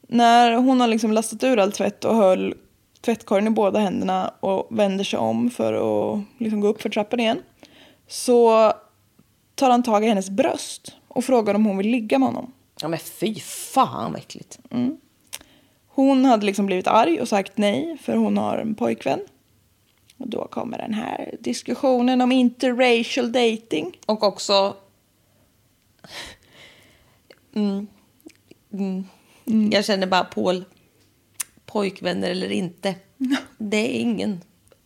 När hon har liksom lastat ur all tvätt och höll tvättkorgen i båda händerna och vänder sig om för att liksom gå upp för trappan igen så tar han tag i hennes bröst och frågar om hon vill ligga med honom. Ja men fy fan vad äckligt. Hon hade liksom blivit arg och sagt nej för hon har en pojkvän. Och då kommer den här diskussionen om interracial dating. Och också... Mm. Mm. Jag känner bara Paul, pojkvänner eller inte. Det är ingen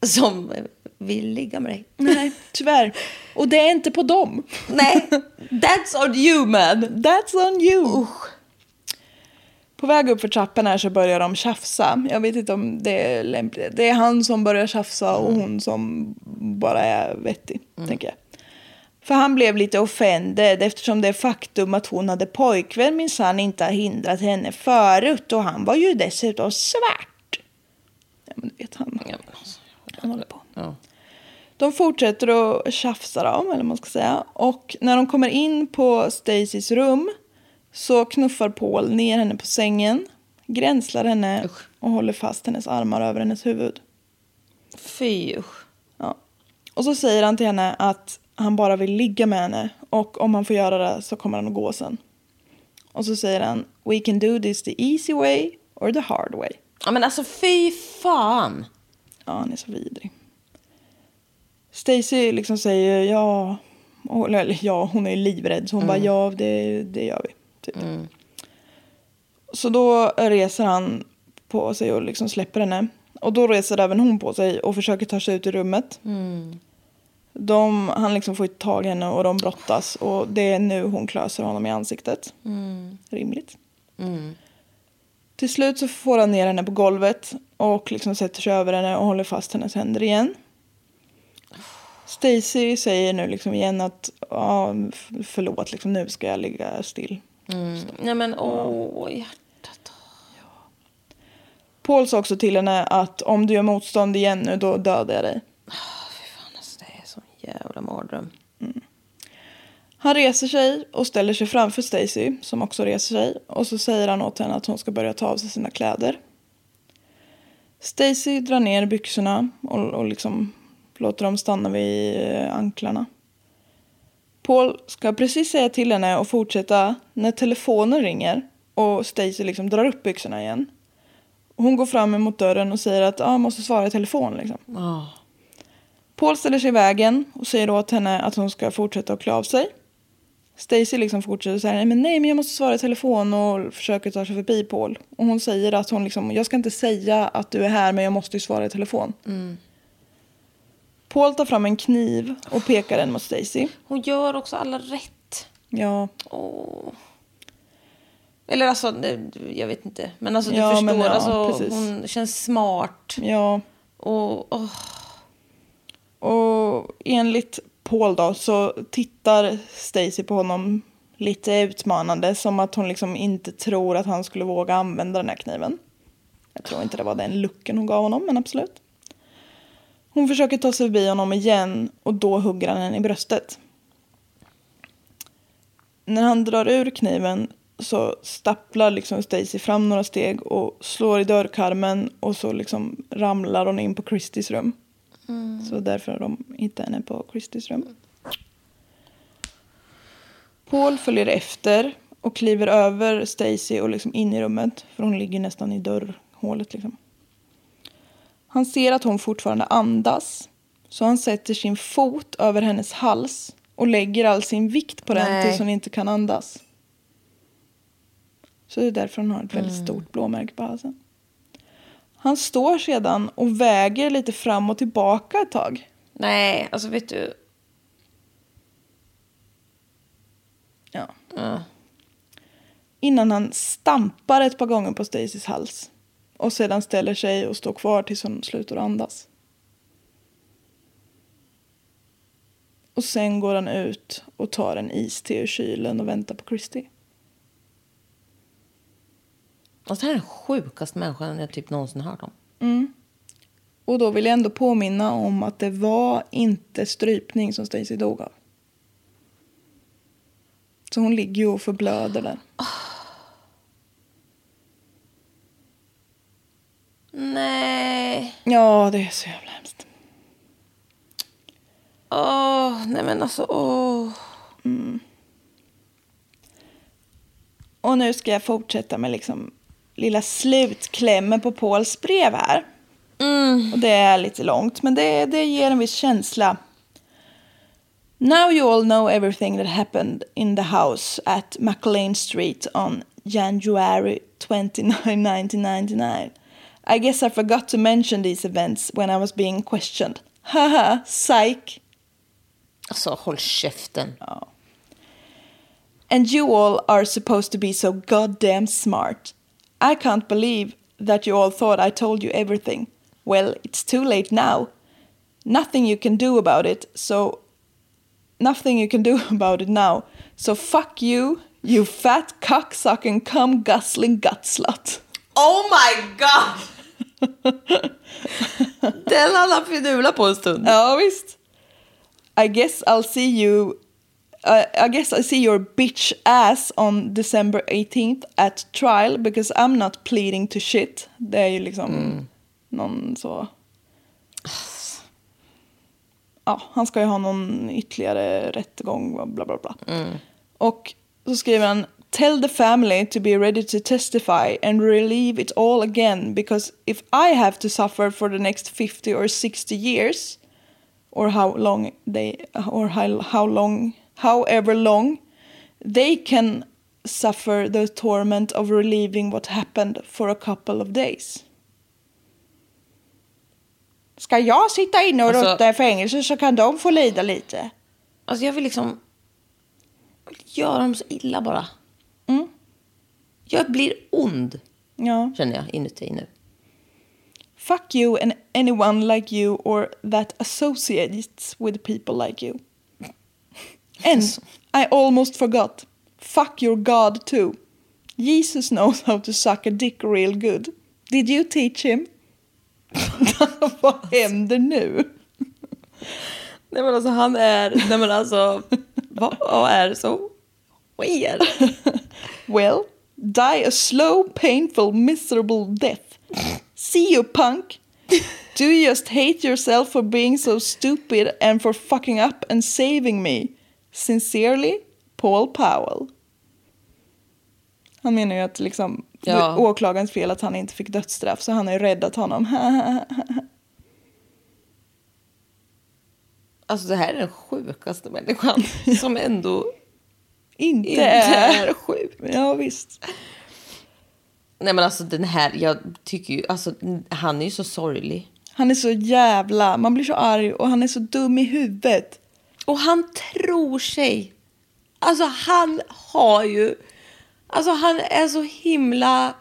som vill ligga med dig. Nej, tyvärr. Och det är inte på dem. Nej, that's on you man. That's on you. På väg upp för trappan här så börjar de tjafsa. Jag vet inte om det är lämpligt. Det är han som börjar tjafsa och hon som bara är vettig, tänker jag. För han blev lite offended eftersom det faktum att hon hade pojkvän minsann inte har hindrat henne förut och han var ju dessutom svart. Ja, men du vet han. Alltså, Han håller på. ja. De fortsätter att tjafsa dem, eller man ska säga. Och när de kommer in på Stacys rum så knuffar Paul ner henne på sängen, gränslar henne och håller fast hennes armar över hennes huvud. Fy usch. Ja. Och så säger han till henne att han bara vill ligga med henne och om han får göra det så kommer han att gå sen. Och så säger han We can do this the easy way or the hard way. Ja men alltså fy fan. Ja, han är så vidrig. Stacy liksom säger ja, eller ja, hon är livrädd så hon bara ja, det, det gör vi. Typ. Så då reser han på sig och liksom släpper henne. Och då reser även hon på sig och försöker ta sig ut ur rummet. De, han liksom får tag i henne och de brottas och det är nu hon klöser honom i ansiktet. Rimligt. Till slut så får han ner henne på golvet och liksom sätter sig över henne och håller fast hennes händer igen. Stacy säger nu liksom igen att ja, förlåt, liksom, nu ska jag ligga still. Nej men åh, hjärtat. Paul sa också till henne att om du gör motstånd igen nu då dödar jag dig. Fan, alltså, det är sån jävla mardröm. Han reser sig och ställer sig framför Stacy som också reser sig och så säger han åt henne att hon ska börja ta av sig sina kläder. Stacy drar ner byxorna och, och liksom låter dem stanna vid eh, anklarna. Paul ska precis säga till henne och fortsätta när telefonen ringer och Stacy liksom drar upp byxorna igen. Hon går fram emot dörren och säger att ah, jag måste svara i telefon. Liksom. Paul ställer sig i vägen och säger åt henne att hon ska fortsätta att klä av sig. Stacy liksom fortsätter nej men nej men jag måste svara i telefon och försöker ta sig förbi Paul. Och hon säger att hon liksom, jag ska inte säga att du är här men jag måste ju svara i telefon. Paul tar fram en kniv och pekar den mot Stacy. Hon gör också alla rätt. Ja, Åh. Eller alltså, jag vet inte. Men alltså du Ja, förstår, men ja, alltså, precis. hon känns smart. ja. Och, åh. Och enligt Paul då så tittar Stacy på honom lite utmanande som att hon liksom inte tror att han skulle våga använda den här kniven. Jag tror inte det var den looken hon gav honom, men absolut. Hon försöker ta sig förbi honom igen och då hugger han henne i bröstet. När han drar ur kniven så stapplar liksom Stacy fram några steg och slår i dörrkarmen och så liksom ramlar hon in på Christies rum. Så därför har de hittat henne på Christys rum. Paul följer efter och kliver över Stacy och liksom in i rummet. För hon ligger nästan i dörrhålet liksom. Han ser att hon fortfarande andas. Så han sätter sin fot över hennes hals och lägger all sin vikt på den Nej. tills hon inte kan andas. Så det är därför hon har ett väldigt stort blåmärke på halsen. Han står sedan och väger lite fram och tillbaka ett tag. Nej, alltså vet du. Ja. Ja. Innan han stampar ett par gånger på Stacys hals. Och sedan ställer sig och står kvar tills hon slutar andas. Och sen går han ut och tar en iste ur kylen och väntar på Christy. Alltså, det här är den sjukaste människan jag typ någonsin hört om. Och då vill jag ändå påminna om att det var inte strypning som Stacy dog av. Så hon ligger ju och förblöder där. Nej. Ja, det är så jävla hemskt. Åh, nej men alltså åh. Och nu ska jag fortsätta med liksom lilla slutklämmen på Pauls brev här. Och det är lite långt, men det, det ger en viss känsla. Now you all know everything that happened in the house at McLean Street on January 29, 1999. I guess I forgot to mention these events when I was being questioned. Haha, psych. Alltså håll käften. And you all are supposed to be so goddamn smart. I can't believe that you all thought I told you everything. Well, it's too late now. Nothing you can do about it, so. Nothing you can do about it now. So fuck you, you fat cocksucking cum guzzling gut slut. Oh my god! Den hade han finurlat på en stund. Ja, visst. I guess I'll see you... Uh, I guess I see your bitch ass on December 18th at trial because I'm not pleading to shit. Det är ju liksom någon så... Ja, han ska ju ha någon ytterligare rättegång, bla bla bla. Och så skriver han Tell the family to be ready to testify and relieve it all again because if I have to suffer for the next 50 or 60 years or how long they or how, how long however long they can suffer the torment of relieving what happened for a couple of days. Ska jag sitta inne och Alltså- rotta i fängelse så kan de få lida lite. Alltså jag vill liksom jag vill göra dem så illa bara. Jag blir ond, Ja. känner jag inuti nu. Fuck you and anyone like you or that associates with people like you. And I almost forgot. Fuck your God too. Jesus knows how to suck a dick real good. Did you teach him? Vad händer nu? Nej men alltså han är, nej men alltså, vad, vad är det som sker? Well, die a slow, painful, miserable death. See you, punk. Do you just hate yourself for being so stupid and for fucking up and saving me? Sincerely, Paul Powell. Han menar ju att liksom, Ja. det är åklagarens fel att han inte fick dödsstraff så han har ju räddat honom. Alltså det här är den sjukaste människan som ändå inte inte är... är sjuk. Ja, visst. Nej men alltså den här, jag tycker ju, alltså han är ju så sorglig. Han är så jävla... Man blir så arg och han är så dum i huvudet. Och han tror sig. Alltså han har ju, alltså han är så himla...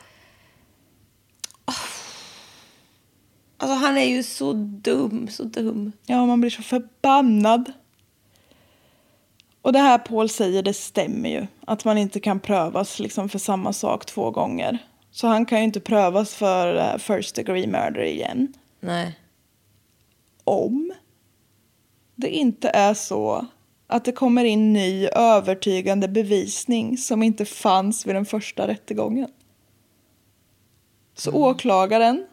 Alltså han är ju så dum, så dum. Ja, man blir så förbannad. Och det här Paul säger, det stämmer ju. Att man inte kan prövas liksom för samma sak två gånger. Så han kan ju inte prövas för eh, first degree murder igen. Nej. Om det inte är så att det kommer in ny övertygande bevisning som inte fanns vid den första rättegången. Så åklagaren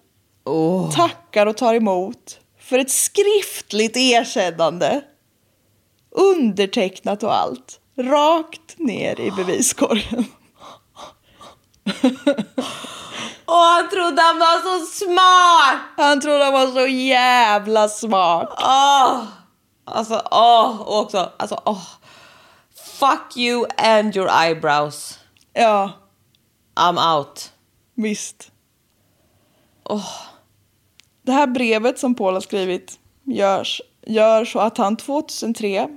tackar och tar emot för ett skriftligt erkännande. Undertecknat och allt. Rakt ner i beviskorgen. Och han trodde han var så smart! Han trodde han var så jävla smart. Åh! Alltså, åh! och också, alltså, åh. Fuck you and your eyebrows. Ja, I'm out. visst. Det här brevet som Paul har skrivit görs, gör så att han 2003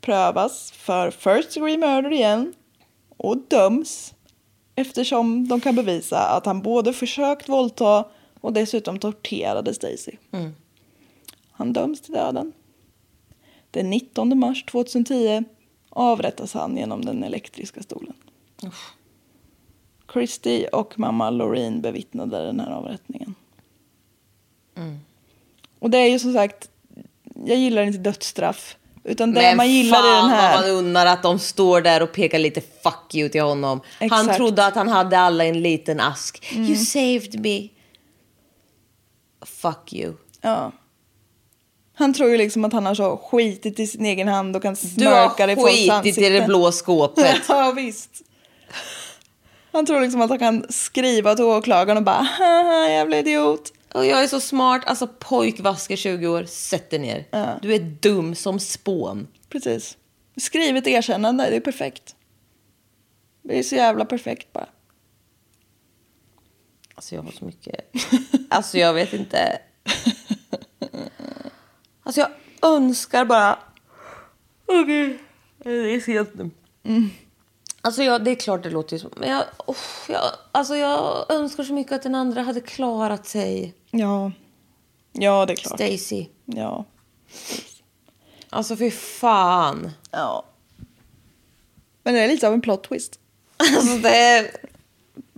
prövas för first degree murder igen och döms eftersom de kan bevisa att han både försökt våldta och dessutom torterade Stacy. Han döms till döden. Den 19 mars 2010 avrättas han genom den elektriska stolen. Christy och mamma Loreen bevittnade den här avrättningen. Och det är ju som sagt, jag gillar inte dödsstraff. Utan det Men man gillar fan den här... vad man undrar att de står där och pekar lite fuck you till honom. Han Exakt. Mm. trodde att han hade alla i en liten ask. You saved me. Fuck you. Ja. Han tror ju liksom att han har så skitit i sin egen hand och kan Du har smörka det i folks skitit ansikte. i det blå skåpet. Ja, visst. Han tror liksom att han kan skriva till åklagaren och bara haha jävla idiot. Och jag är så smart. Alltså pojkvasker 20 år, sätt dig ner. Du är dum som spån. Precis. Skrivet erkännande, det är perfekt. Det är så jävla perfekt bara. Alltså jag har så mycket. Alltså jag vet inte. Alltså jag önskar bara. Åh gud. Det är sent nu. Alltså jag, det är klart det låter ju så. Men jag, oh, jag, alltså jag önskar så mycket att den andra hade klarat sig. Ja. Ja, det är klart. Stacy. Ja. Alltså för fan. Ja. Men det är lite av en plot twist. Alltså det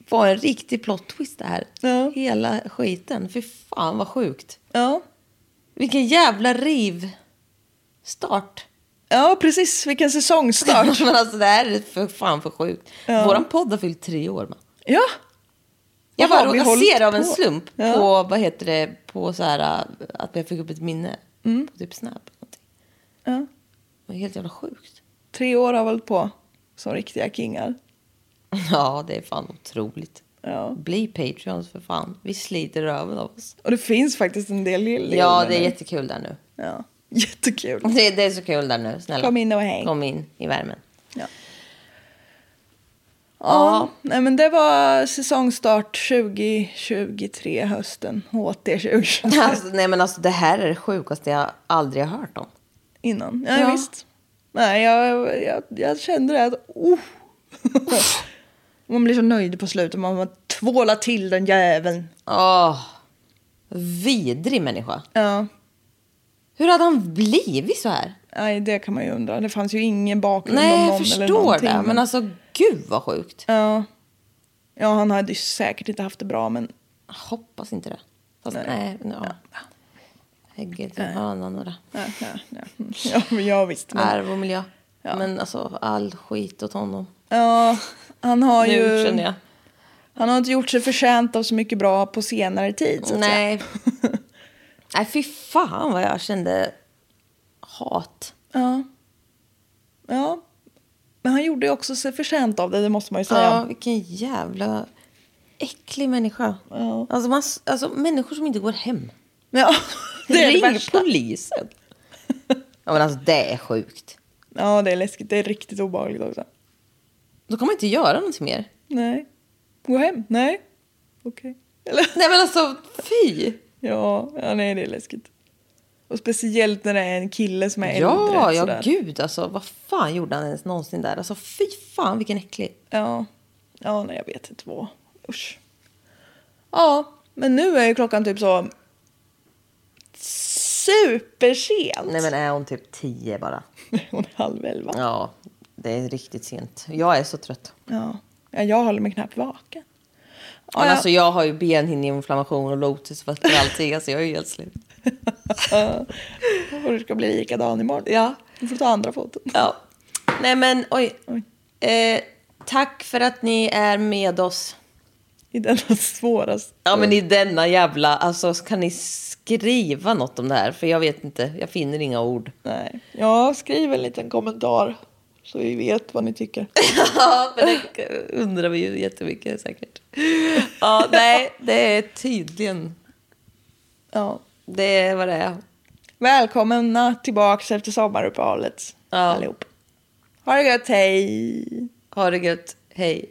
var en riktig plot twist det här. Ja. Hela skiten. För fan vad sjukt. Ja. Vilken jävla riv start. Ja, precis. Vilken säsongstart. Men alltså det här är för fan för sjukt. Ja. Våran podd har fyllt tre år. Man. ja. Jag bara råkade se det av en slump Ja. på, vad heter det, på så här att jag fick upp ett minne. Mm. På typ Snap. ja. Det var helt jävla sjukt. Tre år har hållit på som riktiga kingar. Ja, det är fan otroligt. Ja. Bli Patreons för fan. Vi sliter röven av oss. Och det finns faktiskt en del gillar Ja, det är jättekul där nu. Ja. Jättekul. Det, det är så kul där nu, snälla. Kom in och häng. Kom in i värmen. Ja. Ja, nej men det var säsongstart 2023 hösten. HT 2023 Alltså, nej men alltså det här är det sjukaste jag aldrig har hört om. innan. Ja, Ja. visst. Nej, jag, jag, jag kände det att... Oh. man blir så nöjd på slutet. Man tvålar till den jäveln. Åh, vidrig människa. Ja, Hur hade han blivit så här? nej, det kan man ju undra. Det fanns ju ingen bakgrund om Nej, någon jag förstår det. Men alltså, gud vad sjukt. Ja. ja, han hade ju säkert inte haft det bra, men... Jag hoppas inte det. Fast nej, Nej. ja. Hägget, ja, några. Nej, nej, nej. Ja, men ja visst. Men, Arv och miljö. Men alltså, all skit åt honom. ja, han har Nu ju... känner jag. Han har inte gjort sig förtjänt av så mycket bra på senare tid. Så att säga. Nej. nej, fy fan vad jag kände hat. Ja. Ja. Men han gjorde ju också sig förtjänt av det, det måste man ju Ja, säga. vilken jävla äcklig människa. Ja. Alltså, man, alltså människor som inte går hem. Ja, det är det Ring värsta. polisen. ja, men alltså det är sjukt. Ja, det är läskigt. Det är riktigt obehagligt också. Då kan man inte göra någonting mer. Nej. Gå hem? Nej. Okej. Eller? Nej men alltså fy! Ja, ja, nej det är läskigt. Och speciellt när det är en kille som är äldre. Ja, ja sådär. gud alltså. Vad fan gjorde han ens någonsin där? Alltså fy fan vilken äcklig. Ja. Ja, nej jag vet inte vad. Usch. Ja, men nu är ju klockan typ så supersent. Nej men är hon typ tio bara? Hon är halv elva. Ja. Ja, det är riktigt sent. Jag är så trött. ja. jag håller mig knappt vaken. Ja, ja. alltså jag har ju benhinneinflammation och lotusfötter och allting. Alltså jag är ju helt slut. Och du ska bli likadan imorgon. Ja. Du får ta andra foton. Ja. Nej men oj. Oj. Eh, tack för att ni är med oss. I denna svåraste... Ja men i denna jävla, alltså kan ni skriva något om det här? För jag vet inte, jag finner inga ord. Nej. Ja, skriv en liten kommentar. Så vi vet vad ni tycker. Ja, men det undrar vi ju jättemycket säkert. Ja, nej, det är tydligen, Ja. det är vad det är. Välkomna tillbaka efter sommaruppehållet. Ja. Allihop. Ha det gött, hej! Ha det gött, hej.